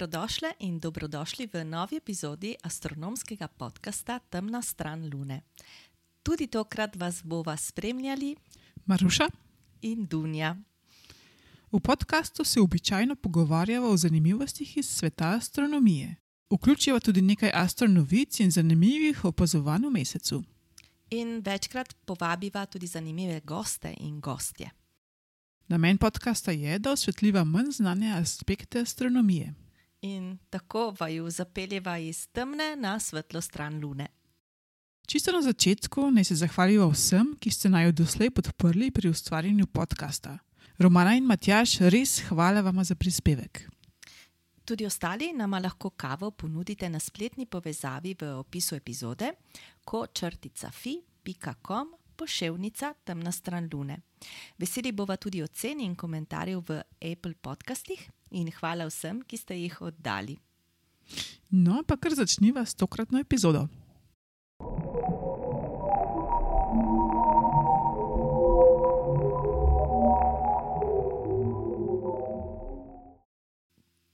Dobrodošle in dobrodošli v novi epizodi astronomskega podcasta Temna stran Lune. Tudi tokrat vas bova spremljali Maruša in Dunja. V podkastu se običajno pogovarjava o zanimivostih iz sveta astronomije. Vključiva tudi nekaj astronovic in zanimivih opazovanj v mesecu. In večkrat povabiva tudi zanimive goste in gostje. Namen podcasta je, da osvetljiva manj znane aspekte astronomije. In tako vaju zapeljeva iz temne na svetlo stran Lune. Čisto na začetku naj se zahvaljujem vsem, ki ste naj doslej podprli pri ustvarjanju podcasta. Romana in Matjaš, res hvala vam za prispevek. Tudi ostali nama lahko kavo ponudite na spletni povezavi v opisu epizode, ko črtica fi.com poševnica temna stran Lune. Veseli bova tudi ocen in komentarjev v Apple podcastih in hvala vsem, ki ste jih oddali. No, pa kar začniva s tokratno epizodo.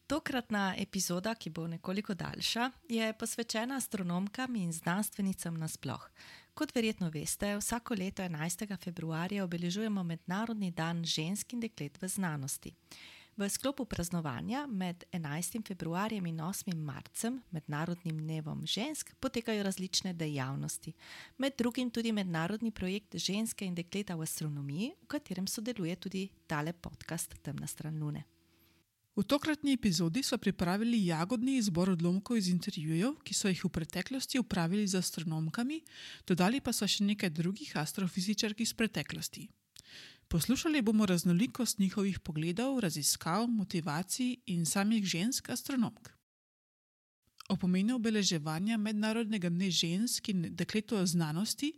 Tokratna epizoda, ki bo nekoliko daljša, je posvečena astronomkam in znanstvenicam nasploh. Kot verjetno veste, vsako leto 11. februarja obeležujemo Mednarodni dan žensk in deklet v znanosti. V sklopu praznovanja med 11. februarjem in 8. marcem, Mednarodnim dnevom žensk, potekajo različne dejavnosti. Med drugim tudi mednarodni projekt Ženske in dekleta v astronomiji, v katerem sodeluje tudi tale podcast Temna stran Lune. V tokratni epizodi smo pripravili jagodni izbor odlomkov iz intervjujev, ki so jih v preteklosti upravili z astronomkami, dodali pa so še nekaj drugih astrofizičark iz preteklosti. Poslušali bomo raznolikost njihovih pogledov, raziskav, motivacij in samih žensk astronomk. O pomenu obeleževanja Mednarodnega dne žensk in dekletov znanosti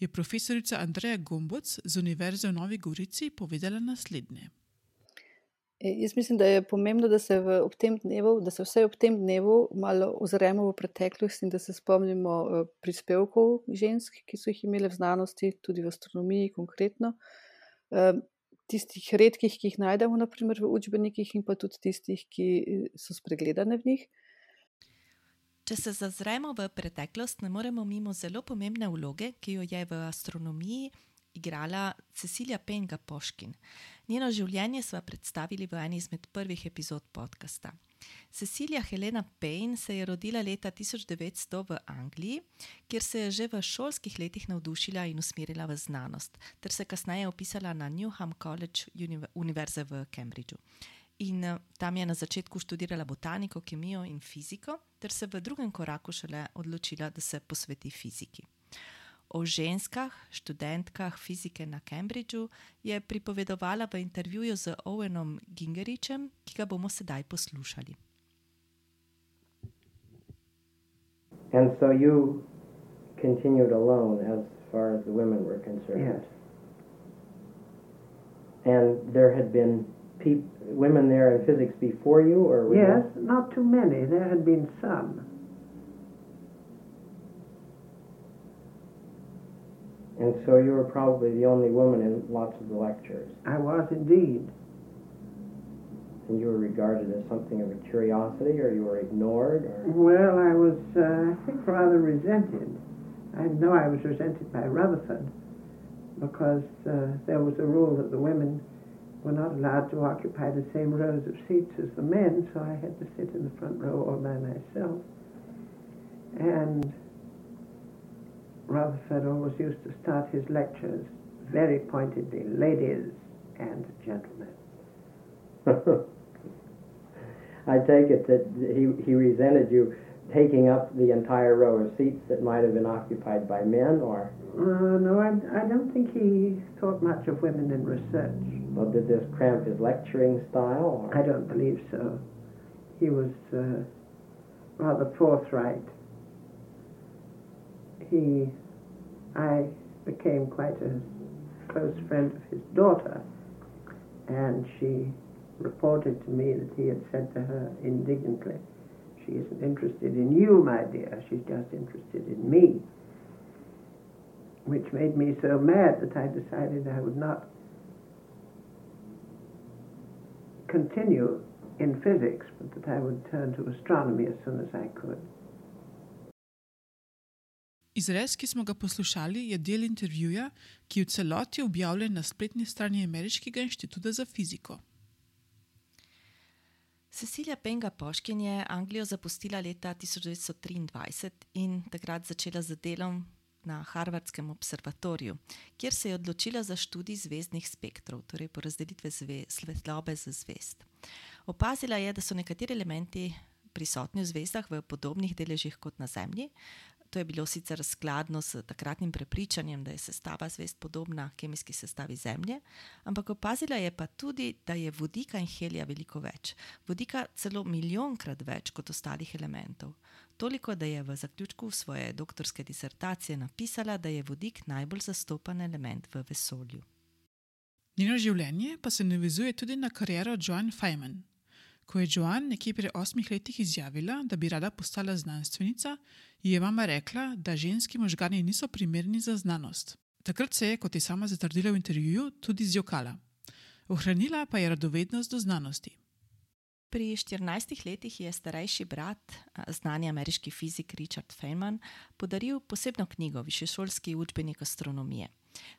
je profesorica Andreja Gomboc z Univerze v Novi Gorici povedala naslednje. E, jaz mislim, da je pomembno, da se, ob tem dnevu, da se vse ob tem dnevu malo ozremo v preteklost in da se spomnimo e, prispevkov žensk, ki so jih imele v znanosti, tudi v astronomiji konkretno tistih redkih, ki jih najdemo naprimer, v učbenikih, in pa tudi tistih, ki eh, so spregledane v njih. Če se zazremo v preteklost, ne moremo mimo zelo pomembne vloge, ki jo je v astronomiji igrala Cecilija Penga Poškin. Njeno življenje smo predstavili v eni izmed prvih epizod podcasta. Cecilija Helena Payne se je rodila leta 1900 v Angliji, kjer se je že v šolskih letih navdušila in usmerila v znanost, ter se kasneje opisala na Newham College Univerze v Cambridgeu. In eh, tam je na začetku študirala botaniko, kemijo in fiziko, ter se v drugem koraku šele odločila, da se posveti fiziki. O ženskah, študentkah fizike na Cambridgeu je pripovedovala v intervjuju z Owenom Gingeričem, ki ga bomo sedaj poslušali. And so you continued alone as far as the women were concerned. Yes. And there had been peop- women there in physics before you, or were Yes, there- not too many. There had been some. And so you were probably the only woman in lots of the lectures, I was indeed. and you were regarded as something of a curiosity, or you were ignored, or Well, I was, uh, I think, rather resented. I know I was resented by Rutherford because uh, there was a rule that the women were not allowed to occupy the same rows of seats as the men, so I had to sit in the front row all by myself. And Rutherford always used to start his lectures very pointedly, ladies and gentlemen. I take it that he, he resented you taking up the entire row of seats that might have been occupied by men, or Uh, no, I, I don't think he thought much of women in research. well, did this cramp his lecturing style? Or? I don't believe so. He was uh, rather forthright. He, I became quite a close friend of his daughter, and she reported to me that he had said to her indignantly, She isn't interested in you, my dear, she's just interested in me. Which made me so mad that I decided I would not continue in physics, but that I would turn to astronomy as soon as I could. Izrez, ki smo ga poslušali, je del intervjuja, ki je v celoti objavljen na spletni strani Ameriškega inštituta za fiziko. Cecilija Penga Poškin je Anglijo zapustila leta 1923 in takrat začela z delom na Harvardskem observatoriju, kjer se je odločila za študij zvezdnih spektrov, torej porazdelitve svetlobe za zvezd. Opazila je, da so nekateri elementi prisotni v zvezdah v podobnih deležih kot na Zemlji. To je bilo sicer skladno s takratnim prepričanjem, da je sestava zvezd podobna kemijski sestavi Zemlje, ampak opazila je pa tudi, da je vodika in helija veliko več. Vodika celo milijonkrat več kot ostalih elementov. Toliko, da je v zaključku svoje doktorske disertacije napisala, da je vodik najbolj zastopan element v vesolju. Njeno življenje pa se navezuje tudi na kariero Joan Feynman. Ko je Joan nekje pri osmih letih izjavila, da bi rada postala znanstvenica, ji je mama rekla, da ženski možgani niso primerni za znanost. Takrat se je, kot je sama zatrdila v intervjuju, tudi zjokala. Ohranila pa je radovednost do znanosti. Pri 14 letih je starejši brat, znani ameriški fizik Richard Feynman, podaril posebno knjigo, višešolski učbenik astronomije.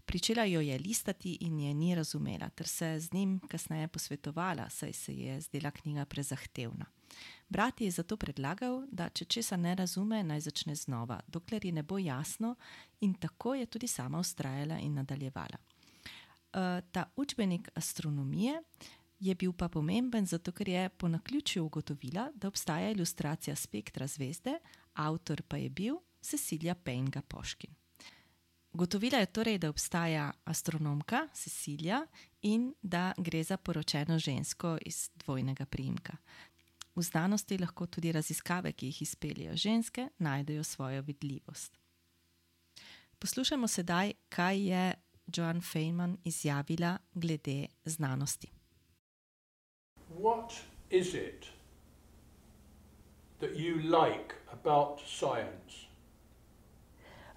Pričela jo je listati in je ni razumela, ter se z njim kasneje posvetovala, saj se je zdela knjiga prezahtevna. Brat je zato predlagal, da če česa ne razume, naj začne znova, dokler ji ne bo jasno, in tako je tudi sama ustrajala in nadaljevala. Uh, ta učbenik astronomije je bil pa pomemben, zato ker je po naključju ugotovila, da obstaja ilustracija spektra zvezde, avtor pa je bil Cecilija Penga Poškin. Gotovila je torej, da obstaja astronomka Cecilija in da gre za poročeno žensko iz dvojnega priimka. V znanosti lahko tudi raziskave, ki jih izpeljejo ženske, najdejo svojo vidljivost. Poslušajmo sedaj, kaj je Joan Feynman izjavila glede znanosti. What is it that you like about science?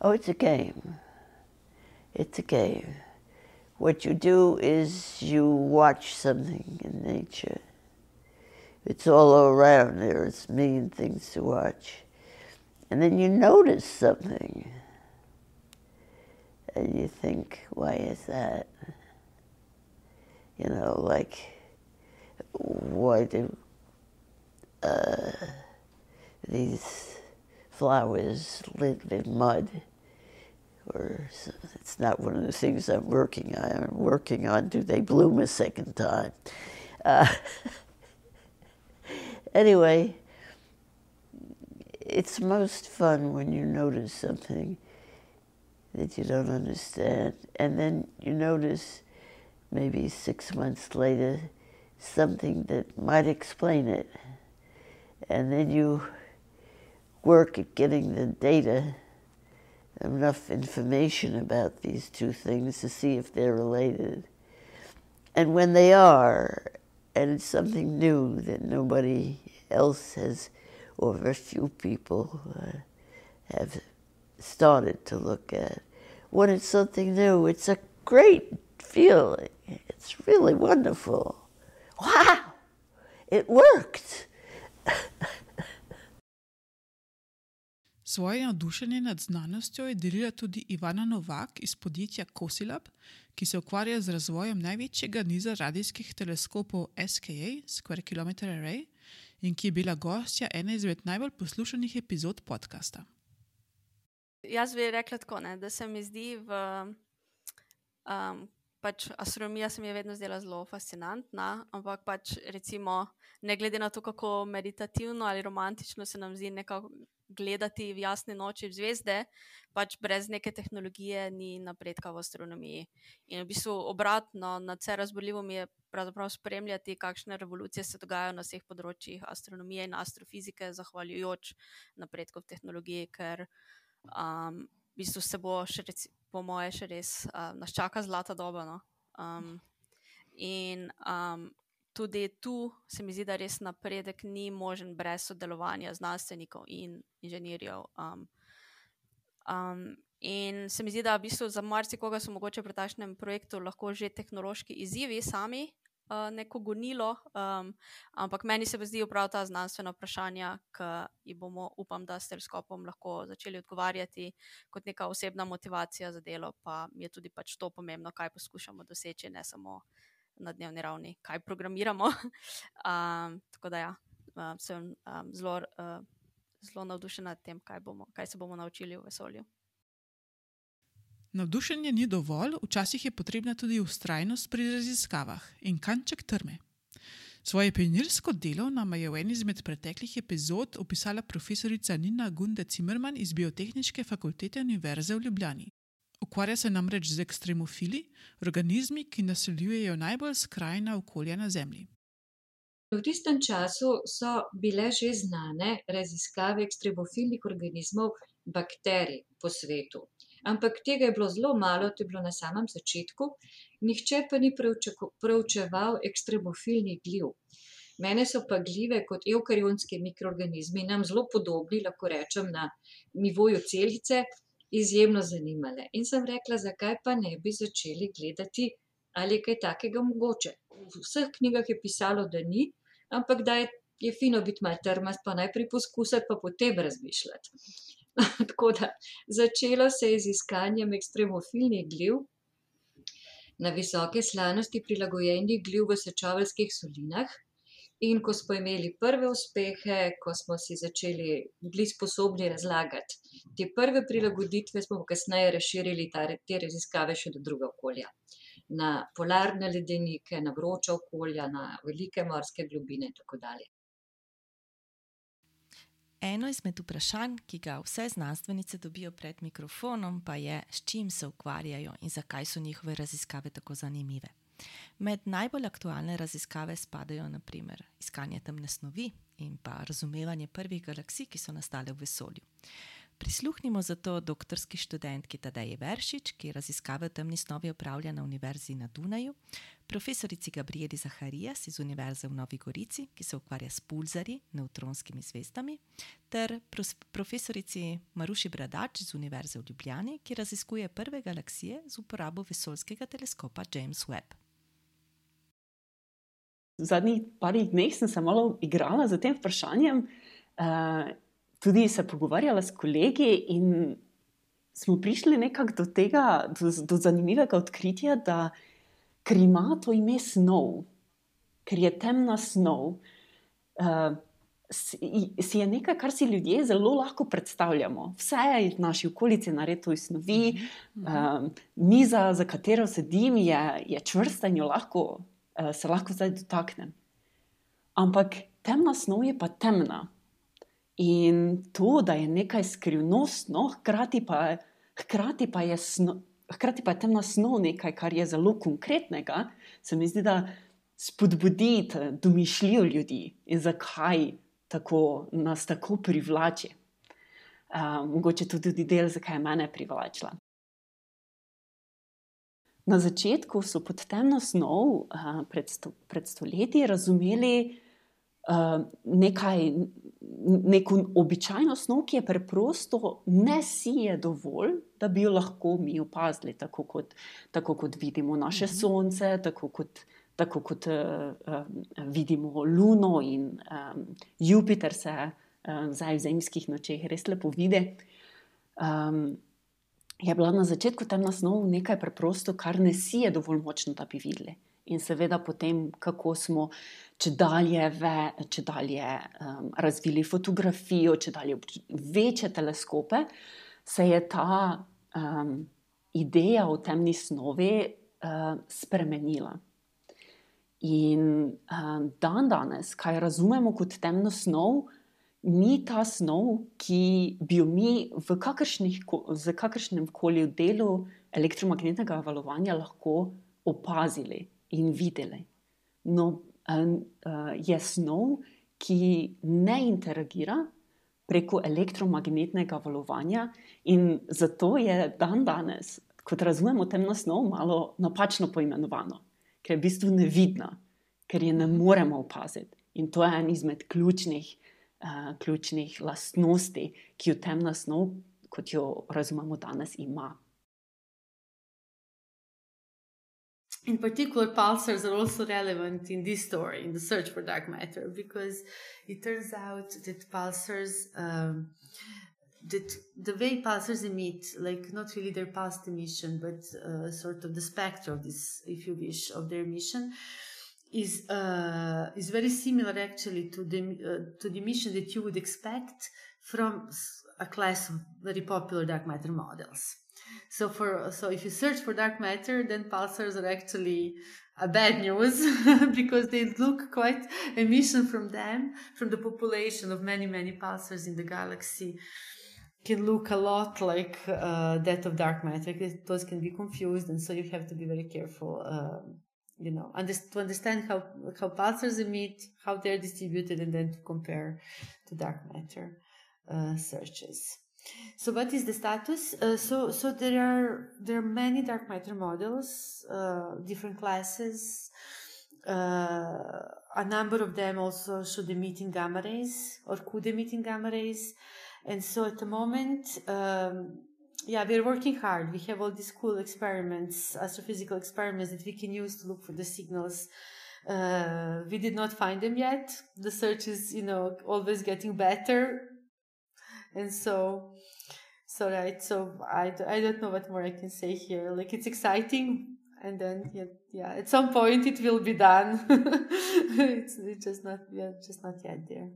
Oh, it's a game. It's a game. What you do is you watch something in nature. It's all around there, it's million things to watch. And then you notice something. And you think, why is that? You know, like, why do uh, these flowers live in mud? Or it's not one of the things I'm working on. I'm working on do they bloom a second time? Uh, anyway, it's most fun when you notice something that you don't understand, and then you notice maybe six months later something that might explain it, and then you work at getting the data, enough information about these two things to see if they're related. And when they are, and it's something new that nobody else has, or very few people uh, have started to look at. When it's something new, it's a great feeling. It's really wonderful. Wow, it worked. Svoje navdušenje nad znanostjo je delila tudi Ivana Novak iz podjetja Cosilab, ki se ukvarja z razvojem največjega niza radijskih teleskopov SKA, Square Kilometer Array, in ki je bila gostja ene izmed najbolj poslušanih epizod podcasta. Jaz bi rekla tako, ne, da se mi zdi, da um, pač astronomija se mi je vedno zdela zelo fascinantna, ampak pač recimo, ne glede na to, kako meditativno ali romantično se nam zdi nekako gledati v jasne noči v zvezde, pač brez neke tehnologije ni napredka v astronomiji. In v bistvu obratno, na vse razborljivo mi je pravzaprav spremljati, kakšne revolucije se dogajajo na vseh področjih astronomije in astrofizike, zahvaljujoč napredku v tehnologiji, ker um, v bistvu se bo, še reci, po moje, še res uh, nas čaka zlata doba. No? Um, in um, tudi tu se mi zdi, da res napredek ni možen brez sodelovanja znanstvenikov in inženirjev. Um, um, in se mi zdi, da v bistvu za marsikoga so mogoče pri takšnem projektu lahko že tehnološki izzivi sami uh, neko gonilo, um, ampak meni se zdijo prav ta znanstvena vprašanja, ki jih bomo, upam, da s teleskopom lahko začeli odgovarjati kot neka osebna motivacija za delo, pa mi je tudi pač to pomembno, kaj poskušamo doseči, ne samo na dnevni ravni, kaj programiramo. um, tako da ja, um, sem um, zelo. Uh, Zelo navdušena nad tem, kaj, bomo, kaj se bomo naučili v vesolju. Navdušenje ni dovolj, včasih je potrebna tudi ustrajnost pri raziskavah in kanček trme. Svoje pionirsko delo nam je v eni izmed preteklih epizod opisala profesorica Nina Gunde Zimmerman iz Biotehnične fakultete Univerze v Ljubljani. Ukvarja se namreč z ekstremofili, organizmi, ki naseljujejo najbolj skrajna okolja na Zemlji. V tistem času so bile že znane raziskave ekstremofilnih organizmov bakterij po svetu ampak tega je bilo zelo malo, to je bilo na samem začetku, nihče pa ni preučeval ekstremofilnih gljiv. Mene so pa gljive kot eukarionski mikroorganizmi nam zelo podobni, lahko rečem, na nivoju celice, izjemno zanimale. In sem rekla, zakaj pa ne bi začeli gledati, ali je kaj takega mogoče. V vseh knjigah je pisalo, da ni, ampak da je, je fino biti mal trmast, pa najprej poskusiti, pa potem razmišljati. Tako da začelo se je z iskanjem ekstremofilnih gljiv na visoke slanosti prilagojenih gljiv v sečovalskih solinah. In ko smo imeli prve uspehe, ko smo si začeli biti sposobni razlagati te prve prilagoditve, smo kasneje razširili te raziskave še do druga okolja. Na polarne ledenike, na vroča okolja, na velike morske globine in tako dalje. Eno izmed vprašanj, ki ga vse znanstvenice dobijo pred mikrofonom, pa je, s čim se ukvarjajo in zakaj so njihove raziskave tako zanimive. Med najbolj aktualne raziskave spadajo naprimer iskanje temne snovi in pa razumevanje prvih galaksij, ki so nastale v vesolju. Prisluhnimo zato doktorski študentki Tadeji Veršič, ki raziskave v temni snovi opravlja na Univerzi na Dunaju, profesorici Gabrieli Zaharijas iz Univerze v Novi Gorici, ki se ukvarja s pulzari, neutronskimi zvezdami, ter profesorici Maruši Bradač iz Univerze v Ljubljani, ki raziskuje prve galaksije z uporabo vesoljskega teleskopa James Webb. V zadnjih parih dneh sem se malo igrala z tem vprašanjem. Uh, tudi se pogovarjala s kolegi in smo prišli nekako do tega, do, do zanimivega odkritja, da ker ima to ime snov, ker je temna snov, uh, si je nekaj, kar si ljudje zelo lahko predstavljamo. Vse je v naši okolici narejeno iz snovi, uh, miza, za katero sedim, je, je čvrsta in jo lahko, se lahko zdaj dotaknem. Ampak temna snov je pa temna. In to, da je nekaj skrivnostno, hkrati pa, hkrati pa, je, sno, hkrati pa je temna snov nekaj, kar je zelo konkretnega, se mi zdi, da spodbudi domišljijo ljudi in zakaj tako, nas tako privlači. Uh, mogoče tudi del, zakaj je mene privlačila. Na začetku so pod temno snov uh, pred, sto, pred stoletji razumeli uh, nekaj neko običajno snov, ki je preprosto ne sije dovolj, da bi jo lahko mi opazili, tako kot, tako kot vidimo naše mhm. sonce, tako kot, tako kot uh, vidimo Luno in um, Jupiter, se uh, zdaj v zemljskih nočeh res lepo vidi. Um, je bila na začetku temna snov nekaj preprosto, kar ne sije dovolj močno, da bi videli. In seveda, potem, kako smo če dalje, ve, če dalje um, razvili fotografijo, če dalje večje teleskope, se je ta um, ideja o temni snovi uh, spremenila. In um, dan danes, kaj razumemo kot temno snov, ni ta snov, ki bi jo mi v kakršnem koli delu elektromagnetnega valovanja lahko opazili in videli. No, je snov, ki ne interagira preko elektromagnetnega valovanja, in zato je dan danes, kot razumemo temno snov, malo napačno poimenovano, ker je v bistvu nevidna, ker je ne moremo opaziti. In to je en izmed ključnih, ključnih lastnosti, ki jo temna snov, kot jo razumemo danes, ima. in particular, pulsars are also relevant in this story, in the search for dark matter, because it turns out that pulsars, um, that the way pulsars emit, like not really their pulsed emission, but uh, sort of the spectrum of this, if you wish, of their emission, is uh, is very similar actually to the uh, to the emission that you would expect from a class of very popular dark matter models. So for so if you search for dark matter, then pulsars are actually a bad news because they look quite emission from them, from the population of many many pulsars in the galaxy can look a lot like uh, that of dark matter. Those can be confused, and so you have to be very careful. Um, you know, under, to understand how how pulsars emit, how they're distributed, and then to compare to dark matter uh, searches. So what is the status? Uh, so so there are there are many dark matter models, uh, different classes. Uh, a number of them also should emit in gamma rays or could emit in gamma rays, and so at the moment, um, yeah, we're working hard. We have all these cool experiments, astrophysical experiments that we can use to look for the signals. Uh, we did not find them yet. The search is, you know, always getting better and so so right so I, I don't know what more i can say here like it's exciting and then yeah, at some point it will be done it's, it's just not yeah, just not yet there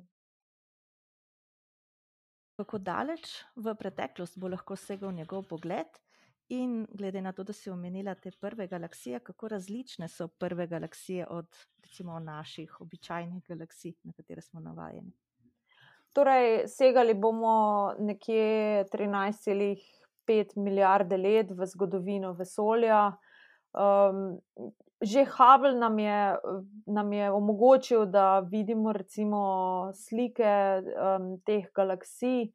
Kako daleč v preteklost bo lahko segel njegov pogled, in glede na to, da si omenila te prve galaksije, kako različne so prve galaksije od recimo naših običajnih galaksij, na katere smo navajeni? Torej, segali bomo nekje 13,5 milijarde let v zgodovino vesolja. Um, že Hubble nam je, nam je omogočil, da vidimo recimo slike um, teh galaksij,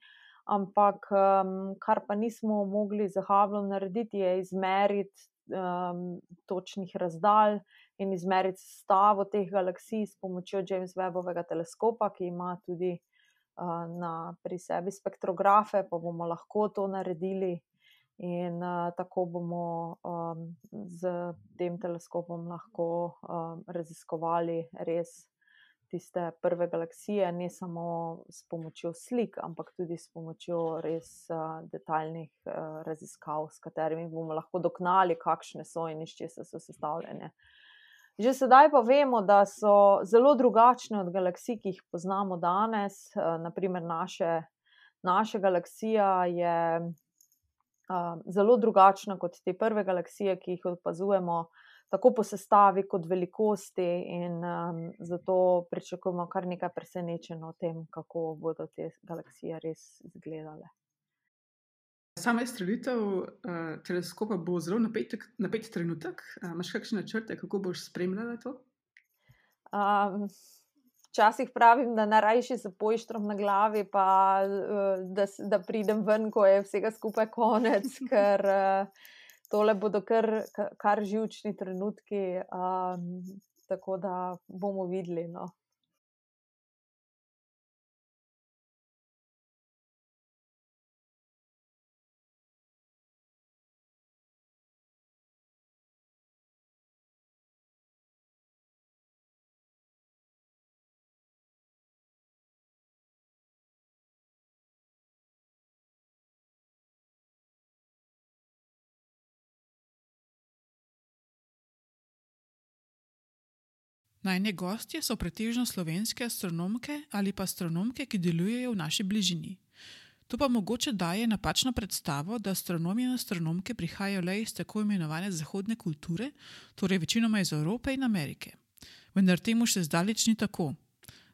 ampak um, kar pa nismo mogli z Hubblom narediti, je izmeriti um, točnih razdalj in izmeriti stavo teh galaksij s pomočjo James Webbovega teleskopa, ki ima tudi na, pri sebi spektrografe, pa bomo lahko to naredili. In uh, tako bomo um, z tem teleskopom lahko um, raziskovali res tiste prve galaksije, ne samo s pomočjo slik, ampak tudi s pomočjo res uh, detaljnih uh, raziskav, s katerimi bomo lahko doknali, kakšne so in iz česa so sestavljene. Že sedaj pa vemo, da so zelo drugačne od galaksij, ki jih poznamo danes. Eh, Naprimer, naše, naša galaksija je uh, zelo drugačna kot te prve galaksije, ki jih opazujemo, tako po sestavi kot velikosti, in um, zato pričakujemo kar nekaj presenečenja o tem, kako bodo te galaksije res izgledale. Sama izstrelitev uh, teleskopa bo zelo napet, napet trenutek. Uh, Imáš kakšne načrte, kako boš spremljala to? Um, včasih pravim, da najrajši se poištrom na glavi, pa uh, da, da pridem ven, ko je vsega skupaj konec, ker uh, tole bodo kar, kar živčni trenutki. Um, tako da bomo videli. No. Najne gostje so pretežno slovenske astronomke ali pa astronomke, ki delujejo v naši bližini. To pa mogoče daje napačno predstavo, da astronomi in astronomke prihajajo le iz tako imenovane zahodne kulture, torej večinoma iz Evrope in Amerike. Vendar temu še zdaleč ni tako.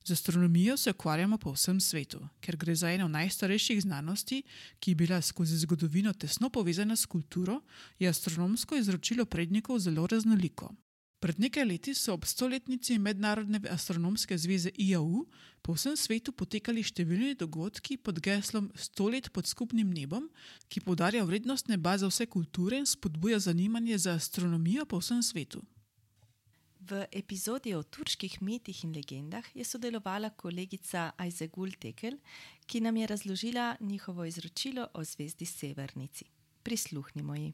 Z astronomijo se ukvarjamo po vsem svetu, ker gre za eno najstarejših znanosti, ki je bila skozi zgodovino tesno povezana s kulturo, je astronomsko izročilo prednikov zelo raznoliko. Pred nekaj leti so ob stoletnici Mednarodne astronomske zveze IAU po vsem svetu potekali številni dogodki pod geslom Sto let pod skupnim nebom, ki poudarja vrednost neba za vse kulture in spodbuja zanimanje za astronomijo po vsem svetu. V epizodi o turških mitih in legendah je sodelovala kolegica Ajzegul Tekel, ki nam je razložila njihovo izročilo o zvezdi Severnici. Prisluhnimo ji.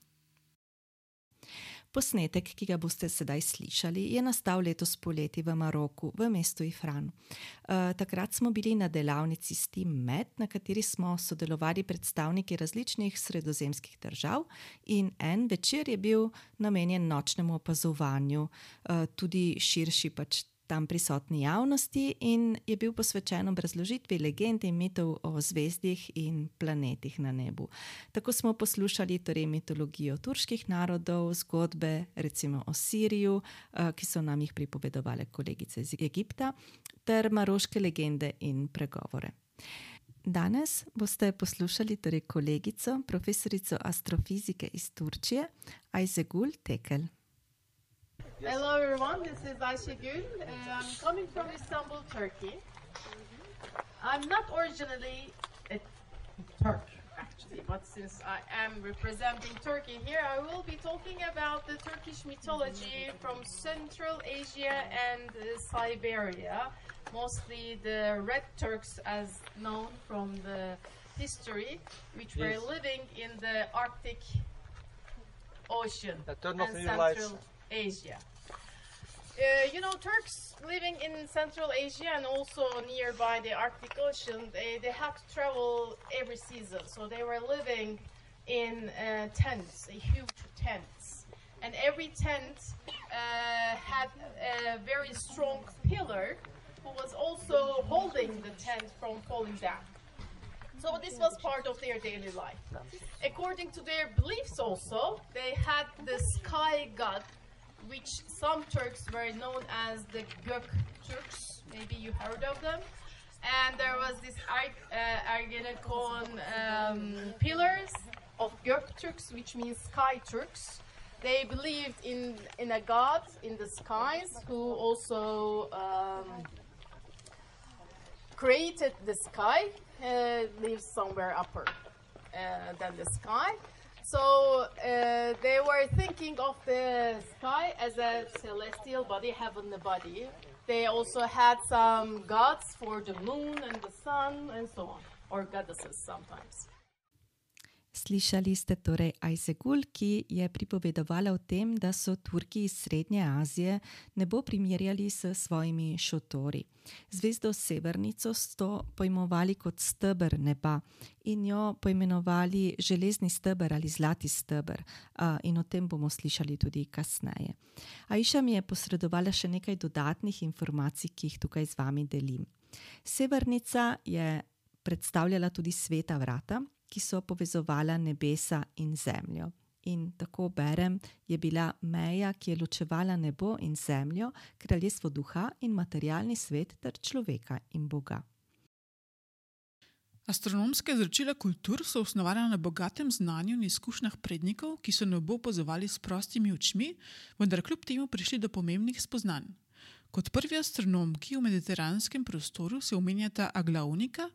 Posnetek, ki ga boste sedaj slišali, je nastal letos poleti v Maroku, v mestu Ifran. Uh, takrat smo bili na delavnici Steam Med, na kateri smo sodelovali predstavniki različnih sredozemskih držav, in en večer je bil namenjen nočnemu opazovanju, uh, tudi širši pač tam prisotni javnosti in je bil posvečen obrazložitvi legend in mitov o zvezdih in planetih na nebu. Tako smo poslušali torej mitologijo turških narodov, zgodbe recimo o Siriju, eh, ki so nam jih pripovedovali kolegice iz Egipta, ter maroške legende in pregovore. Danes boste poslušali torej kolegico, profesorico astrofizike iz Turčije, Ajzegul Tekel. Hello everyone, this is Ayşegül. Uh, I'm coming from Istanbul, Turkey. I'm not originally a Turk, actually, but since I am representing Turkey here, I will be talking about the Turkish mythology from Central Asia and uh, Siberia, mostly the Red Turks as known from the history, which were living in the Arctic Ocean Uh, turn and off the Central lights. Asia. Uh, you know, Turks living in Central Asia and also nearby the Arctic Ocean, they, they had to travel every season. So they were living in uh, tents, huge tents. And every tent uh, had a very strong pillar who was also holding the tent from falling down. So this was part of their daily life. According to their beliefs also, they had the sky god, which some Turks were known as the Gök Turks. Maybe you heard of them. And there was this Ar- uh, um, pillars of Gök Turks, which means sky Turks. They believed in, in a god in the skies who also um, created the sky, uh, lives somewhere upper uh, than the sky. So uh, they were thinking of the sky as a celestial body, heavenly body. They also had some gods for the moon and the sun and so on, or goddesses sometimes. Slišali ste torej Ajzegul, ki je pripovedovala o tem, da so Turki iz Srednje Azije nebo primerjali s svojimi šotori. Zvezdo Severnico so pojmovali kot stebr neba in jo poimenovali železni stebr ali zlati stebr, in o tem bomo slišali tudi kasneje. Aisha mi je posredovala še nekaj dodatnih informacij, ki jih tukaj z vami delim. Severnica je predstavljala tudi sveta vrata, ki so povezovala nebesa in zemljo. In tako berem, je bila meja, ki je ločevala nebo in zemljo, kraljestvo duha in materialni svet ter človeka in Boga. Astronomske izročila kultur so osnovane na bogatem znanju in izkušnjah prednikov, ki so nebo opazovali s prostimi očmi, vendar kljub temu prišli do pomembnih spoznanj. Kot prvi astronomki v mediteranskem prostoru se omenjata Aglaunika,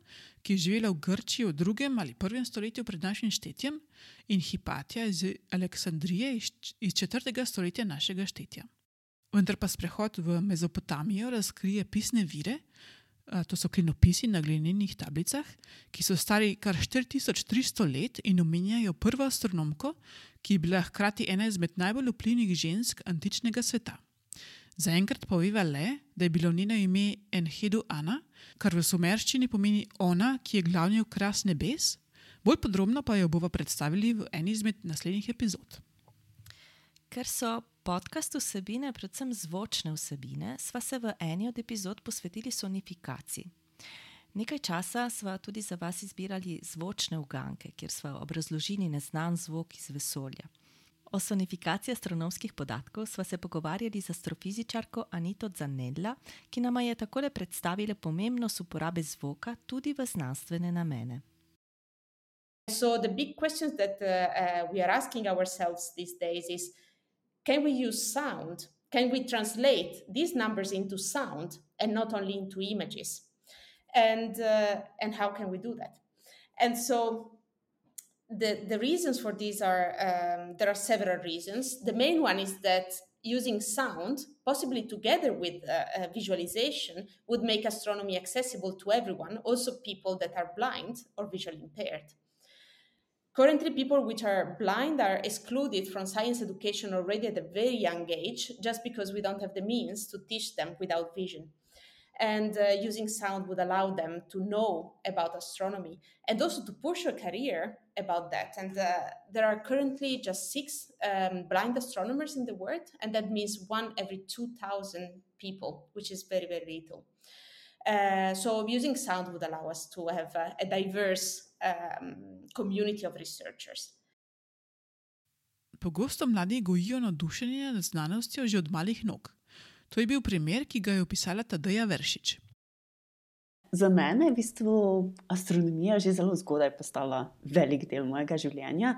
ki je živela v Grčiji v drugem ali prvem stoletju pred našim štetjem, in Hipatija iz Aleksandrije iz četrtega stoletja našega štetja. Vendar pa sprehod v Mezopotamijo razkrije pisne vire, to so klinopisi na glinenih tablicah, ki so stari kar 4300 let in omenjajo prvo astronomko, ki je bila hkrati ena izmed najbolj vplivnih žensk antičnega sveta. Zaenkrat poveva le, da je bilo njeno ime Enhedu Ana, kar v sumerščini pomeni ona, ki je glavni okras nebes, bolj podrobno pa jo bomo predstavili v eni izmed naslednjih epizod. Ker so podcast vsebine, predvsem zvočne vsebine, sva se v eni od epizod posvetili sonifikaciji. Nekaj časa sva tudi za vas izbirali zvočne uganke, kjer sva obrazložili neznan zvok iz vesolja. O sonifikaciji astronomskih podatkov sva se pogovarjali z astrofizičarko Anito Zanella, ki nama je takole predstavila pomembnost uporabe zvoka tudi v znanstvene namene. So the big questions that uh, uh, we are asking ourselves these days is can we use sound? Can we translate these numbers into sound and not only into images? And uh, and how can we do that? And so the the reasons for these are um, there are several reasons. The main one is that using sound, possibly together with uh, uh, visualization, would make astronomy accessible to everyone, also people that are blind or visually impaired. Currently, people which are blind are excluded from science education already at a very young age, just because we don't have the means to teach them without vision. And uh, using sound would allow them to know about astronomy and also to push a career about that. And uh, there are currently just six um, blind astronomers in the world, and that means one every 2,000 people, which is very, very little. Uh, so using sound would allow us to have a, a diverse um, community of researchers. Pogosto mladi gojijo navdušenje nad znanostjo že od malih nog. To je bil primer, ki ga je opisala Tadeja Veršič. Za mene je v bistvu astronomija že zelo zgodaj postala velik del mojega življenja.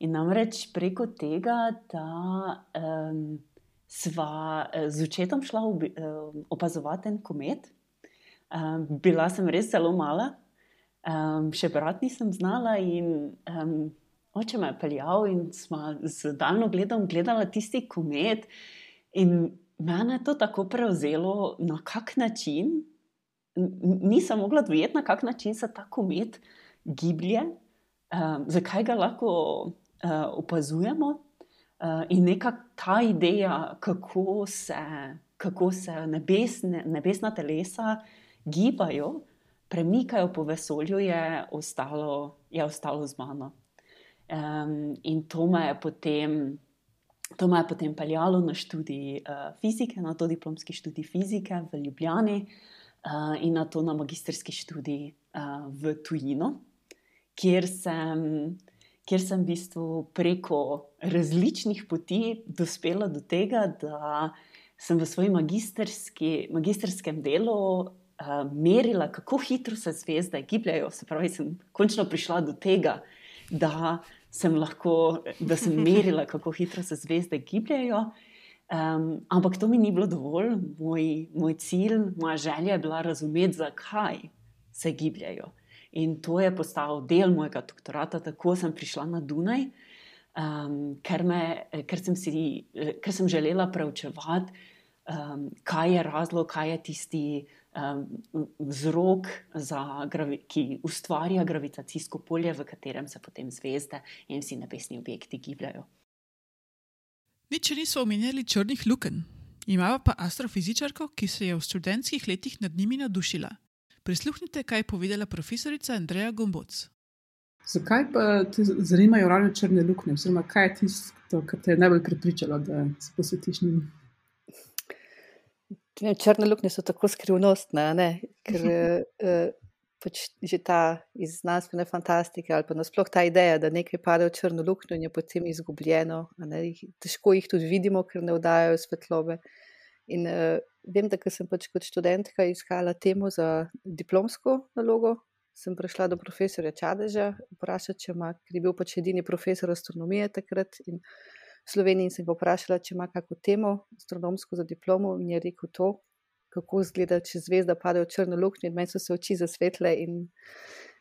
In namreč preko tega, da um, sva z očetom šla ob, um, opazovati en komet, um, bila sem res zelo mala, um, še brat nisem znala, in um, oče me je peljal in smo z daljno gledom gledali tisti komet. In mene je to tako prevzelo, na kak način nisem mogla dojeti, na kak način se ta komet giblje, um, zakaj ga lahko uh, opazujemo. Uh, in neka ta ideja, kako se, kako se nebesne, nebesna telesa gibajo, premikajo po vesolju, je ostalo, je ostalo z mano. Um, in to me je potem. To me je potem peljalo na študij uh, fizike, na to diplomski študij fizike v Ljubljani, uh, in na to na magistrski študij uh, v tujino, kjer sem, kjer sem v bistvu preko različnih poti dospela do tega, da sem v svojem magistrskem delu uh, merila, kako hitro se zvezde gibljajo. Se pravi, sem končno prišla do tega, da sem lahko, da sem merila, kako hitro se zvezde gibljajo. Um, ampak to mi ni bilo dovolj, moj, moj cilj, moja želja je bila razumeti, zakaj se gibljajo. In to je postal del mojega doktorata, tako sem prišla na Dunaj, um, ker, me, ker, sem si, ker sem želela preučevati, um, kaj je razlog, kaj je tisti vzrok, za, ki ustvarja gravitacijsko polje, v katerem se potem zvezde in vsi nebesni objekti gibljajo. Nič niso omenjali črnih luken. Imamo pa astrofizičarko, ki se je v študentskih letih nad njimi navdušila. Prisluhnite, kaj je povedala profesorica Andreja Gomboc. Zakaj pa te zanimajo ravno črne luknje, oziroma kaj je tisto, kar te je najbolj prepričalo, da se posvetiš njim? Črne luknje so tako skrivnostne, ker eh, pač že ta iz znanstvene fantastike ali pa nasploh ta ideja, da nekaj pade v črno luknjo in je potem izgubljeno. Težko jih tudi vidimo, ker ne vdajajo svetlobe. In uh, vem, da sem pač kot študentka iskala temo za diplomsko nalogo. Sem prišla do profesorja Čadeža, vprašala, če ima, ker je bil pač edini profesor astronomije takrat in v Sloveniji, in sem ga vprašala, če ima kakšno temo astronomsko za diplomo, in je rekel to, kako izgleda, če zvezda pade v črno luknjo, in meni so se oči zasvetle. In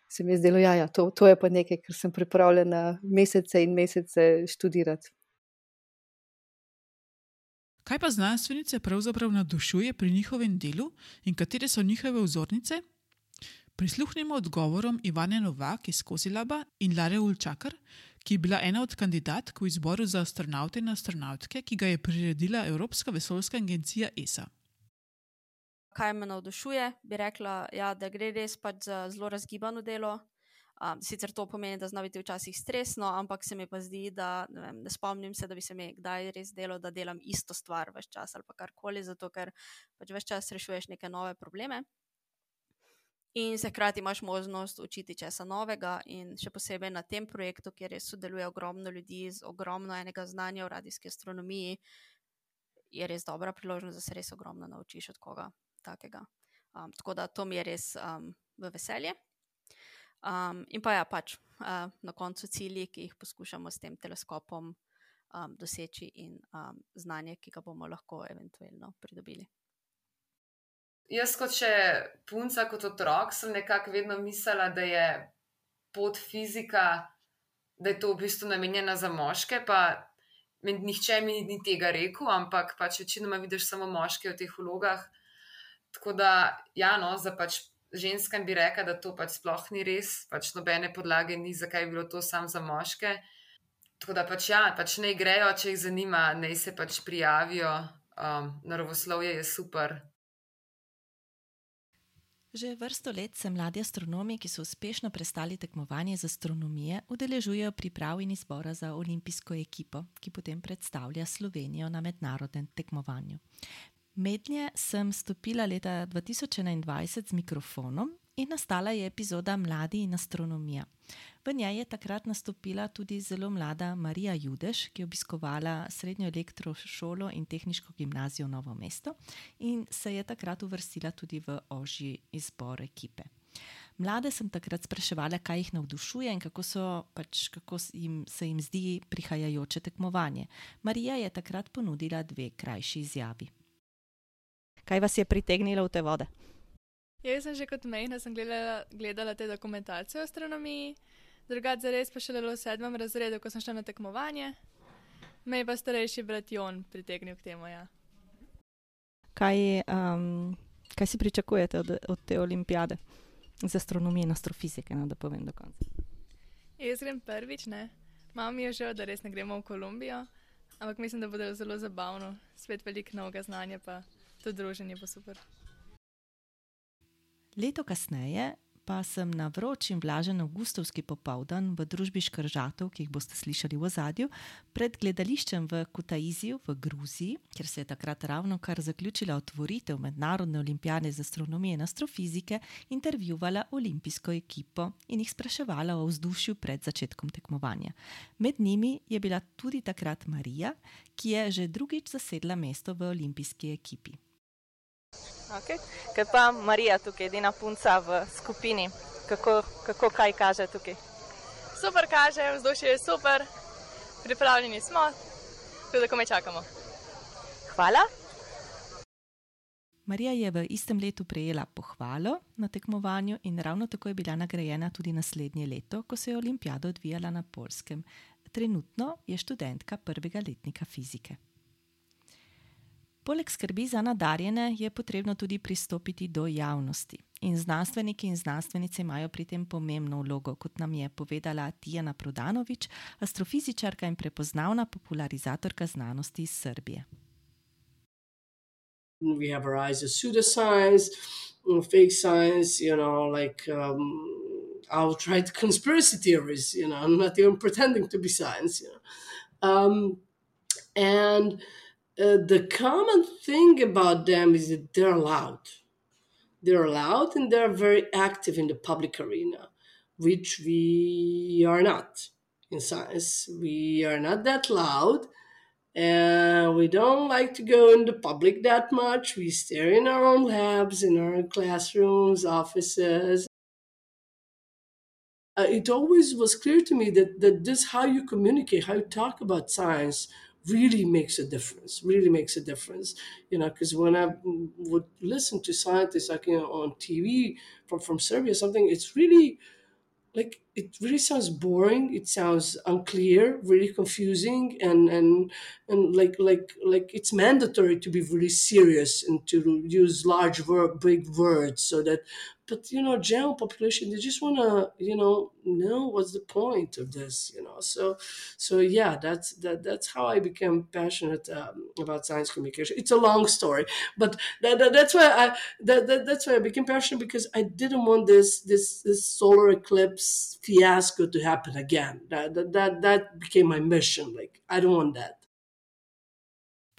se mi je zdelo, da ja, ja, to, to je pa nekaj, kar sem pripravljena mesece in mesece študirati. Kaj pa znanstvenice pravzaprav navdušuje pri njihovem delu in katere so njihove vzornice? Prisluhnimo odgovorom Ivane Novak iz Kozilaba in Lare Ulčakar, ki je bila ena od kandidatk v izboru za astronaute in astronautke, ki ga je priredila Evropska vesoljska agencija ESA kaj me navdušuje, bi rekla, ja, da gre res pač za zelo razgibano delo. Um, sicer to pomeni, da zna biti včasih stresno, ampak se mi pa zdi, da ne, vem, ne spomnim se, da bi se mi kdaj res delo, da delam isto stvar več čas ali karkoli, zato ker pač več čas rešuješ neke nove probleme. In se hkrati imaš možnost učiti česa novega, in še posebej na tem projektu, kjer res sodeluje ogromno ljudi z ogromno enega znanja o radijski astronomiji, je res dobra priložnost, da se res ogromno naučiš od koga takega. Um, tako da to mi je res um, v veselje. Um, in pa ja, pač uh, na koncu cilji, ki jih poskušamo s tem teleskopom um, doseči, in um, znanje, ki ga bomo lahko eventualno pridobili. Jaz, kot še punca, kot otrok, sem nekako vedno mislila, da je pot fizika, da je to v bistvu namenjena za moške. Pa nihče mi ni tega rekel, ampak pač večinoma vidiš samo moške v teh vlogah. Tako da, ja, no, za pač ženskam bi rekla, da to pač sploh ni res, pač nobene podlage ni, zakaj bi bilo to samo za moške. Tako da pač ja, pač ne grejo, če jih zanima, naj se pač prijavijo. Um, naravoslovje je super. Že vrsto let se mladi astronomi, ki so uspešno prestali tekmovanje z astronomije, udeležujejo priprav in izbora za olimpijsko ekipo, ki potem predstavlja Slovenijo na mednarodnem tekmovanju. Mednje sem stopila leta 2021 z mikrofonom in nastala je epizoda Mladi in astronomija. V njej je takrat nastopila tudi zelo mlada Marija Judeš, ki je obiskovala srednjo elektrošolo in tehniško gimnazijo Novo mesto in se je takrat uvrstila tudi v ožji izbor ekipe. Mlade sem takrat spraševala, kaj jih navdušuje in kako, so, pač, kako jim, se jim zdi prihajajoče tekmovanje. Marija je takrat ponudila dve krajši izjavi. Kaj vas je pritegnilo v te vode? Jaz sem že kot mejna gledala, gledala te dokumentarce o astronomiji, drugače za res pa šele v sedmem razredu, ko sem šla na tekmovanje. Me je pa starejši brat Jon pritegnil k temu. Ja. Kaj, um, kaj si pričakujete od, od te olimpijade za astronomijo in astrofizike, no, da povem do konca? Jaz grem prvič, ne. Mam je že, da res ne gremo v Kolumbijo, ampak mislim, da bo zelo zabavno, svet veliko novega znanja pa. To druženje bo super. Leto kasneje pa sem na vroč in vlažen avgustovski popoldan v družbi škržatov, ki jih boste slišali v ozadju, pred gledališčem v Kutaiziju v Gruziji, kjer se je takrat ravno kar zaključila otvoritev Mednarodne olimpijade za astronomijo in astrofizike, intervjuvala olimpijsko ekipo in jih spraševala o vzdušju pred začetkom tekmovanja. Med njimi je bila tudi takrat Marija, ki je že drugič zasedla mesto v olimpijski ekipi. Okay. Kaj pa Marija tukaj, edina punca v skupini, kako, kako kaj kaže tukaj? Super kaže, vzdušje je super, pripravljeni smo, tudi ko me čakamo. Hvala. Marija je v istem letu prejela pohvalo na tekmovanju in ravno tako je bila nagrajena tudi naslednje leto, ko se je olimpijada odvijala na Polskem. Trenutno je študentka prvega letnika fizike. Poleg skrbi za nadarjene je potrebno tudi pristopiti do javnosti. In znanstveniki in znanstvenice imajo pri tem pomembno vlogo, kot nam je povedala Tijana Prodanovič, astrofizičarka in prepoznavna popularizatorka znanosti iz Srbije. We have our eyes as pseudoscience, fake science, you know, like um, outright conspiracy theories, you know, not even pretending to be science, you know. Um, and Uh, the common thing about them is that they're loud. They're loud and they're very active in the public arena, which we are not in science. We are not that loud and we don't like to go in the public that much. We stay in our own labs, in our classrooms, offices. Uh, it always was clear to me that, that this how you communicate, how you talk about science really makes a difference really makes a difference you know because when i would listen to scientists like you know on tv from from serbia something it's really like it really sounds boring it sounds unclear really confusing and and and like like like it's mandatory to be really serious and to use large word big words so that but you know general population they just want to you know know what's the point of this you know? So so yeah that's that that's how i became passionate um, about science communication. It's a long story but that, that that's why i that, that that's why i became passionate because i didn't want this this this solar eclipse fiasco to happen again that that that, that became my mission like i don't want that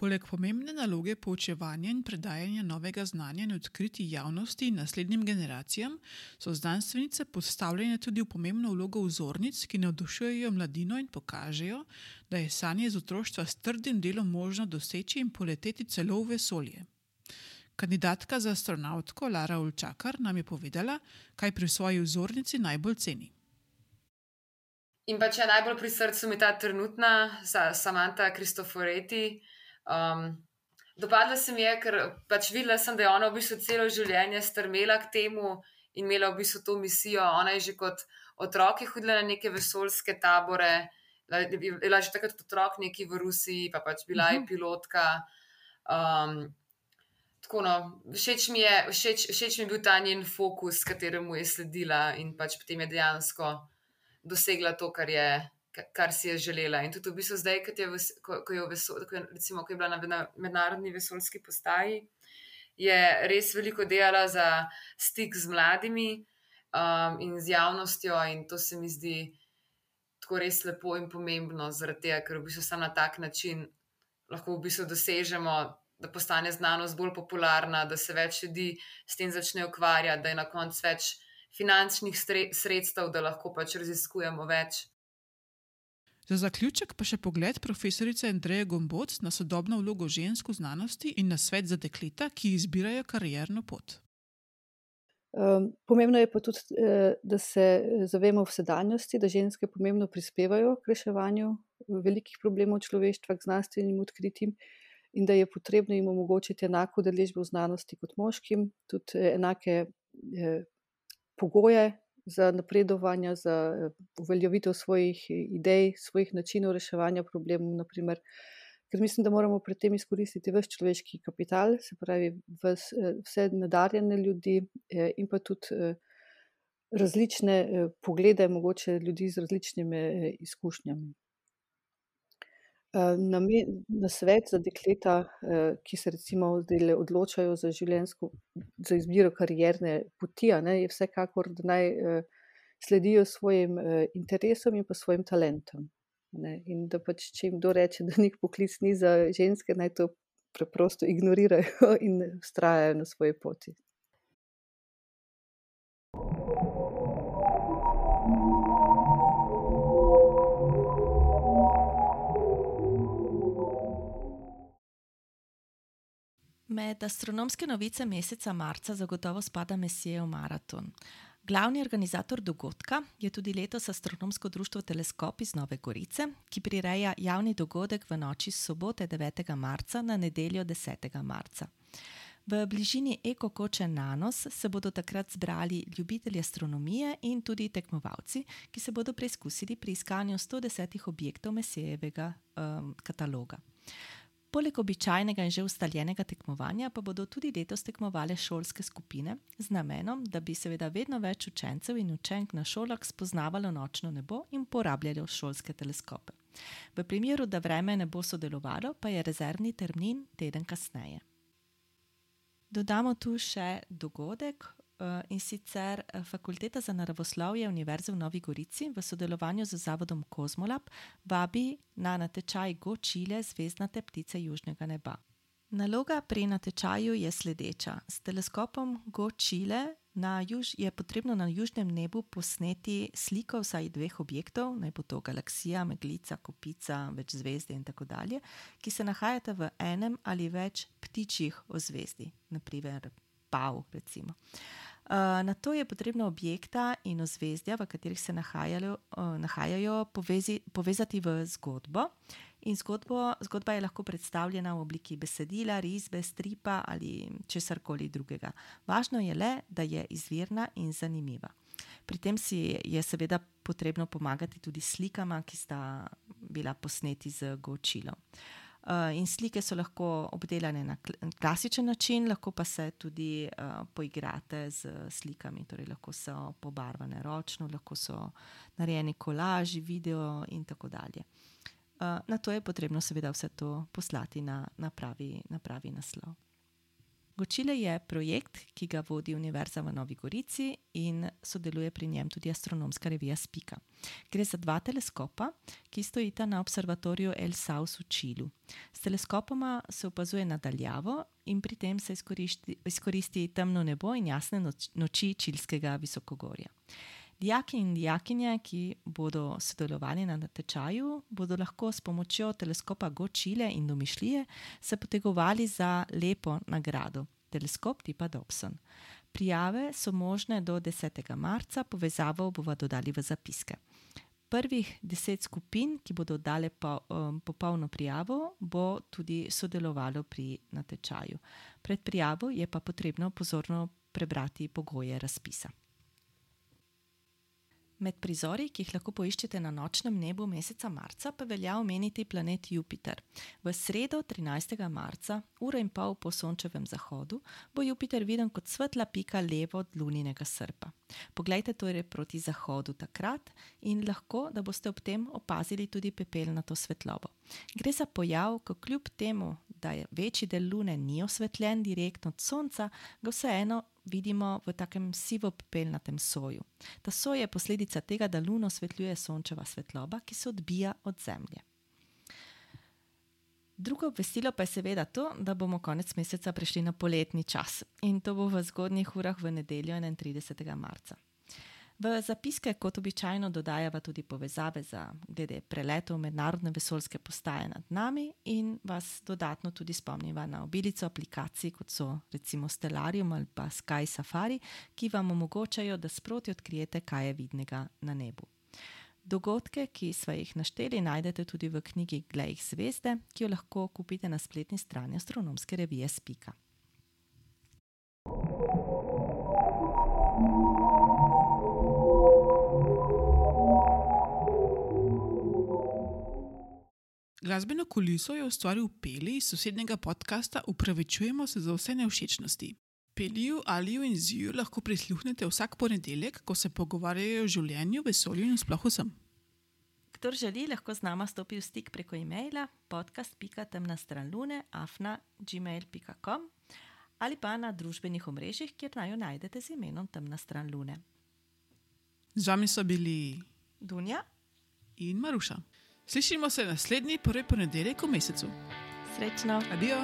Poleg pomembne naloge poučevanja in predajanja novega znanja in odkriti javnosti in naslednjim generacijam, so znanstvenice postavljene tudi v pomembno vlogo vzornic, ki navdušujejo mladino in pokažejo, da je sanje iz otroštva s trdim delom možno doseči in poleteti celo v vesolje. Kandidatka za astronautko Lara Ulčakar nam je povedala, kaj pri svoji vzornici najbolj ceni. In pa če najbolj pri srcu mi ta trenutna, Samanta Kristoforeti. Um, dopadla se mi je, ker pač videla sem, da je ona v bistvu celo življenje strmela k temu in imela v bistvu to misijo. Ona je že kot otrok hodila na neke vesoljske tabore, bila je že takrat otrok neki v Rusiji, pa pač bila je mhm. pilotka. Um, tako no, všeč mi, je, všeč, všeč mi je bil ta njen fokus, kateremu je sledila in pač potem je dejansko dosegla to, kar, je, kar si je želela. In tudi v bistvu zdaj, je, ko, ko je, vesol, ko je, recimo, ko je bila na mednarodni vesoljski postaji, je res veliko delala za stik z mladimi um, in z javnostjo, in to se mi zdi tako res lepo in pomembno, tega, ker v bistvu samo na tak način lahko v bistvu dosežemo, da postane znanost bolj popularna, da se več ljudi s tem začne ukvarjati, da je na koncu več finančnih sredstev, da lahko pač raziskujemo več. Za zaključek pa še pogled profesorice Andreje Gomboc na sodobno vlogo žensk v znanosti in na svet za dekleta, ki izbirajo karierno pot. Um, pomembno je pa tudi, eh, da se eh, zavemo v sedanjosti, da ženske pomembno prispevajo k reševanju velikih problemov človeštva, k znanstvenim odkritjem in da je potrebno jim omogočiti enako deležbo v znanosti kot moškim, tudi eh, enake eh, pogoje za napredovanje, za uveljavitev svojih idej, svojih načinov reševanja problemov. Naprimer. Ker mislim, da moramo pri tem izkoristiti vse človeški kapital, se pravi vse nadarjene ljudi in pa tudi različne poglede, mogoče ljudi z različnimi izkušnjami. Na, na svet za dekleta, ki se recimo odločajo za življenjsko, za izbiro karierne poti, ne, je vsekakor, da naj sledijo svojim interesom in pa svojim talentom. Ne, in da pač, če jim kdo reče, da nek poklic ni za ženske, naj to preprosto ignorirajo in ustrajajo na svoji poti. Med astronomske novice meseca marca zagotovo spada Messijev maraton. Glavni organizator dogodka je tudi letos Astronomsko društvo Teleskop iz Nove Gorice, ki prireja javni dogodek v noči sobote 9. marca na nedeljo 10. marca. V bližini Eko-koče Nanos se bodo takrat zbrali ljubitelji astronomije in tudi tekmovalci, ki se bodo preizkusili pri iskanju 110 objektov Mesijevega um, kataloga. Poleg običajnega in že ustaljenega tekmovanja pa bodo tudi letos tekmovale šolske skupine z namenom, da bi seveda vedno več učencev in učenk na šolah spoznavalo nočno nebo in uporabljalo šolske teleskope. V primeru, da vreme ne bo sodelovalo, pa je rezervni termin teden kasneje. Dodamo tu še dogodek, in sicer eh, Fakulteta za naravoslovje Univerze v Novi Gorici v sodelovanju z Zavodom Kozmolab vabi na natečaj Go Chile zvezdnate ptice južnega neba. Naloga pri natečaju je sledeča. S teleskopom Go Chile juž, je potrebno na južnem nebu posneti sliko vsaj dveh objektov, naj bo to galaksija, meglica, kopica, več zvezde in tako dalje, ki se nahajata v enem ali več ptičjih ozvezdi, naprimer pav. Recimo. Eh, na to je potrebno objekta in ozvezdja, v katerih se nahajajo, uh, nahajajo povezi, povezati v zgodbo. In zgodbo, zgodba je lahko predstavljena v obliki besedila, risbe, stripa ali česarkoli drugega. Važno je le, da je izvirna in zanimiva. Pri tem si je seveda potrebno pomagati tudi slikama, ki sta bila posneti z gočilom. Uh, in slike so lahko obdelane na klasičen način, lahko pa se tudi uh, poigrate z slikami, torej lahko so pobarvane ročno, lahko so narejeni kolaži, video in tako dalje. Uh, na to je potrebno seveda vse to poslati na, na, pravi, na pravi naslov. Gočile je projekt, ki ga vodi Univerza v Novi Gorici in sodeluje pri njem tudi astronomska revija Spika. Gre za dva teleskopa, ki stojita na observatoriju El Saus v Čilu. S teleskopoma se opazuje nadaljavo in pri tem se izkoristi, izkoristi temno nebo in jasne noči čilskega visokogorja. Dijaki in dijakinje, ki bodo sodelovali na natečaju, bodo lahko s pomočjo teleskopa Gočile in domišljije se potegovali za lepo nagrado, teleskop tipa Dobson. Prijave so možne do 10. marca, povezavo bomo dodali v zapiske. Prvih deset skupin, ki bodo dale po, um, popolno prijavo, bo tudi sodelovalo pri natečaju. Pred prijavo je pa potrebno pozorno prebrati pogoje razpisa. Med prizori, ki jih lahko poiščete na nočnem nebu meseca marca, pa velja omeniti planet Jupiter. V sredo, 13. marca, uro in pol po sončevem zahodu, bo Jupiter viden kot svetla pika levo od luninega srpa. Poglejte torej proti zahodu takrat in lahko, da boste ob tem opazili tudi pepelnato svetlobo. Gre za pojav, ko kljub temu, da večji del lune ni osvetljen direktno od sonca, ga vseeno vidimo v takem sivo-pepelnatem soju. Ta soj je posledica tega, da luno osvetljuje sončeva svetloba, ki se odbija od zemlje. Drugo obvestilo pa je seveda to, da bomo konec meseca prišli na poletni čas in to bo v zgodnjih urah v nedeljo 31. marca. V zapiske, kot običajno, dodajava tudi povezave za glede preletov mednarodne vesoljske postaje nad nami in vas dodatno tudi spomniva na obilico aplikacij, kot so recimo Stellarium ali pa Sky Safari, ki vam omogočajo, da sproti odkrijete, kaj je vidnega na nebu. Dogodke, ki smo jih našteli, najdete tudi v knjigi Glej zvezde, ki jo lahko kupite na spletni strani astronomske revije Spika. Glasbeno kuliso je ustvaril Peli iz sosednjega podcasta Upravičujemo se za vse nevšečnosti. Peliju, Aliju in Ziju lahko prisluhnete vsak ponedeljek, ko se pogovarjajo o življenju, vesolju in sploh vsem. Kdor želi, lahko z nama stopi v stik preko e-maila podcast.temna stran lune afna.gmail.com ali pa na družbenih omrežjih, kjer naj jo najdete z imenom Temna stran lune. Z vami so bili Dunja in Maruša. Slišimo se naslednji prvi ponedeljek v mesecu. Srečno. Adijo.